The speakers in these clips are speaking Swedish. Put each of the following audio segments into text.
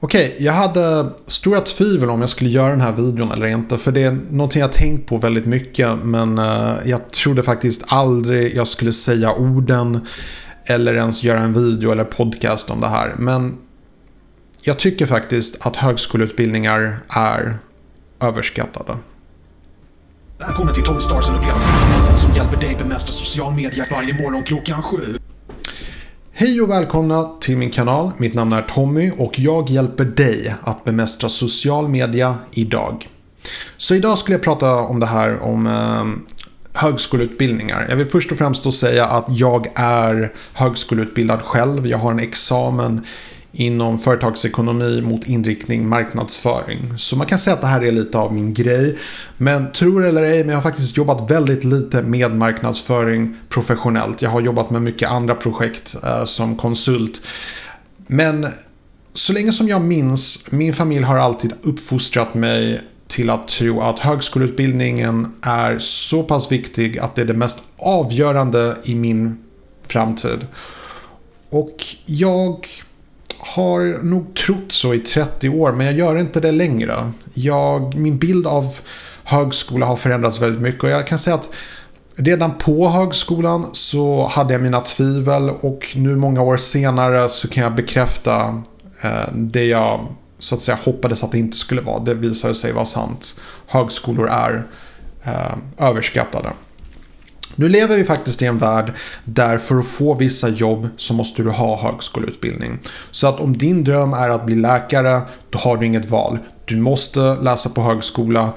Okej, jag hade stora tvivel om jag skulle göra den här videon eller inte. För det är någonting jag tänkt på väldigt mycket. Men eh, jag trodde faktiskt aldrig jag skulle säga orden. Eller ens göra en video eller podcast om det här. Men jag tycker faktiskt att högskoleutbildningar är överskattade. Välkommen till Tommy Stars upplevelsen som hjälper dig bemästra social media varje morgon klockan sju. Hej och välkomna till min kanal. Mitt namn är Tommy och jag hjälper dig att bemästra social media idag. Så idag skulle jag prata om det här om eh, högskoleutbildningar. Jag vill först och främst då säga att jag är högskoleutbildad själv. Jag har en examen inom företagsekonomi mot inriktning marknadsföring. Så man kan säga att det här är lite av min grej. Men tro eller ej, men jag har faktiskt jobbat väldigt lite med marknadsföring professionellt. Jag har jobbat med mycket andra projekt eh, som konsult. Men så länge som jag minns, min familj har alltid uppfostrat mig till att tro att högskoleutbildningen är så pass viktig att det är det mest avgörande i min framtid. Och jag har nog trott så i 30 år men jag gör inte det längre. Jag, min bild av högskola har förändrats väldigt mycket och jag kan säga att redan på högskolan så hade jag mina tvivel och nu många år senare så kan jag bekräfta eh, det jag så att säga hoppades att det inte skulle vara. Det visade sig vara sant. Högskolor är eh, överskattade. Nu lever vi faktiskt i en värld där för att få vissa jobb så måste du ha högskoleutbildning. Så att om din dröm är att bli läkare, då har du inget val. Du måste läsa på högskola.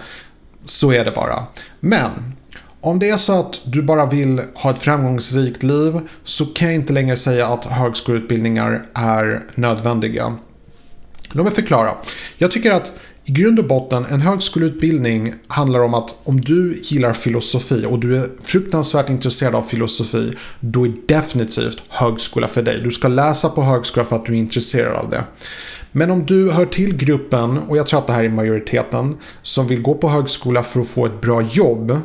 Så är det bara. Men om det är så att du bara vill ha ett framgångsrikt liv så kan jag inte längre säga att högskoleutbildningar är nödvändiga. Låt mig förklara. Jag tycker att i grund och botten, en högskoleutbildning handlar om att om du gillar filosofi och du är fruktansvärt intresserad av filosofi, då är definitivt högskola för dig. Du ska läsa på högskola för att du är intresserad av det. Men om du hör till gruppen, och jag tror att det här är majoriteten, som vill gå på högskola för att få ett bra jobb,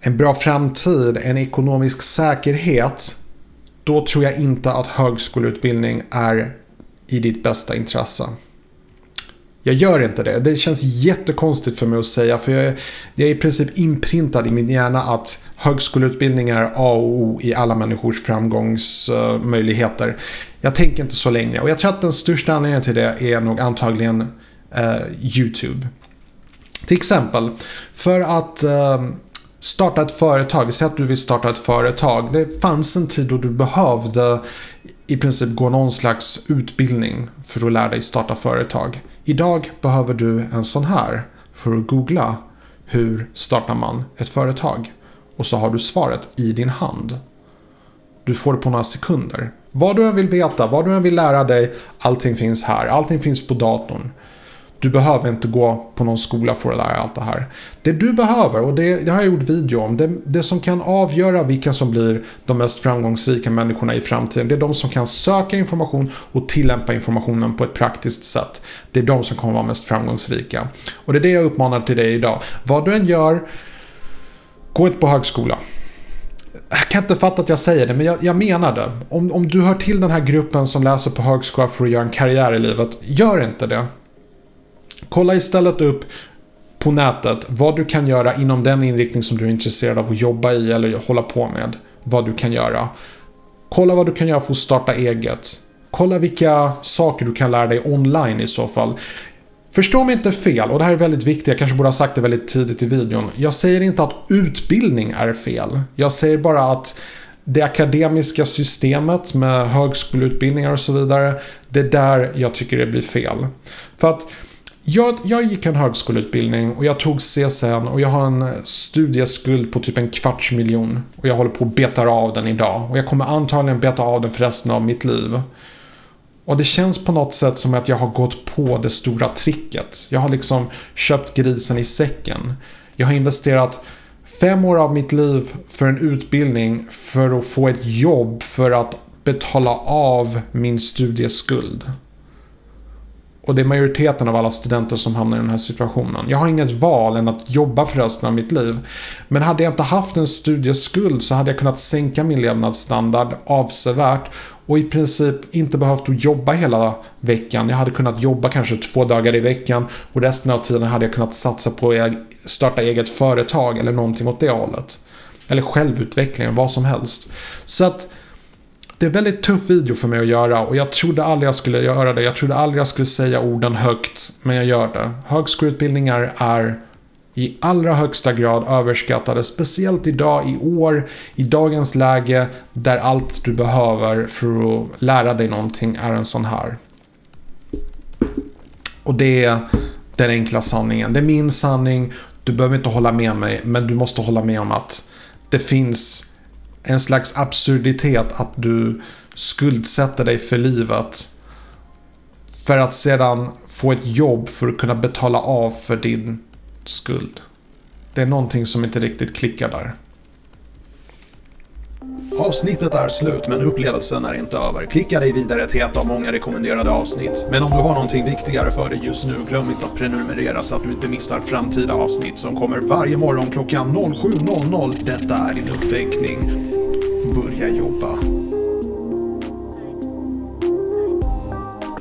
en bra framtid, en ekonomisk säkerhet, då tror jag inte att högskoleutbildning är i ditt bästa intresse. Jag gör inte det. Det känns jättekonstigt för mig att säga för jag är, jag är i princip inprintad i min hjärna att högskoleutbildning är A och O i alla människors framgångsmöjligheter. Jag tänker inte så längre och jag tror att den största anledningen till det är nog antagligen eh, YouTube. Till exempel, för att eh, starta ett företag, säg att du vill starta ett företag. Det fanns en tid då du behövde i princip gå någon slags utbildning för att lära dig starta företag. Idag behöver du en sån här för att googla hur startar man ett företag. Och så har du svaret i din hand. Du får det på några sekunder. Vad du än vill veta, vad du än vill lära dig, allting finns här. Allting finns på datorn. Du behöver inte gå på någon skola för att lära allt det här. Det du behöver, och det, det har jag gjort video om, det, det, som kan avgöra vilka som blir de mest framgångsrika människorna i framtiden, det är de som kan söka information och tillämpa informationen på ett praktiskt sätt. Det är de som kommer vara mest framgångsrika. Och det är det jag uppmanar till dig idag. Vad du än gör, gå inte på högskola. Jag kan inte fatta att jag säger det, men jag, jag, menar det. Om, om du hör till den här gruppen som läser på högskola för att göra en karriär i livet, gör inte det. Kolla istället upp på nätet vad du kan göra inom den inriktning som du är intresserad av att jobba i eller hålla på med. Vad du kan göra. Kolla vad du kan göra för att starta eget. Kolla vilka saker du kan lära dig online i så fall. Förstå mig inte fel, och det här är väldigt viktigt, jag kanske borde ha sagt det väldigt tidigt i videon. Jag säger inte att utbildning är fel. Jag säger bara att det akademiska systemet med högskoleutbildningar och så vidare, det är där jag tycker det blir fel. För att jag, jag gick en högskoleutbildning och jag tog CSN och jag har en studieskuld på typ en kvarts miljon. Och jag håller på att beta av den idag. Och jag kommer antagligen beta av den för resten av mitt liv. Och det känns på något sätt som att jag har gått på det stora tricket. Jag har liksom köpt grisen i säcken. Jag har investerat fem år av mitt liv för en utbildning för att få ett jobb för att betala av min studieskuld. Och det är majoriteten av alla studenter som hamnar i den här situationen. Jag har inget val än att jobba för resten av mitt liv. Men hade jag inte haft en studieskuld så hade jag kunnat sänka min levnadsstandard avsevärt och i princip inte behövt att jobba hela veckan. Jag hade kunnat jobba kanske två dagar i veckan och resten av tiden hade jag kunnat satsa på att starta eget företag eller någonting åt det hållet. Eller självutveckling, vad som helst. Så att det är en väldigt tuff video för mig att göra och jag trodde aldrig jag skulle göra det. Jag trodde aldrig jag skulle säga orden högt, men jag gör det. Högskoleutbildningar är i allra högsta grad överskattade. Speciellt idag, i år, i dagens läge där allt du behöver för att lära dig någonting är en sån här. Och det är den enkla sanningen. Det är min sanning. Du behöver inte hålla med mig, men du måste hålla med om att det finns en slags absurditet att du skuldsätter dig för livet. För att sedan få ett jobb för att kunna betala av för din skuld. Det är någonting som inte riktigt klickar där. Avsnittet är slut men upplevelsen är inte över. Klicka dig vidare till ett av många rekommenderade avsnitt. Men om du har någonting viktigare för dig just nu, glöm inte att prenumerera så att du inte missar framtida avsnitt som kommer varje morgon klockan 07.00. Detta är din uppväckning. Börja jobba.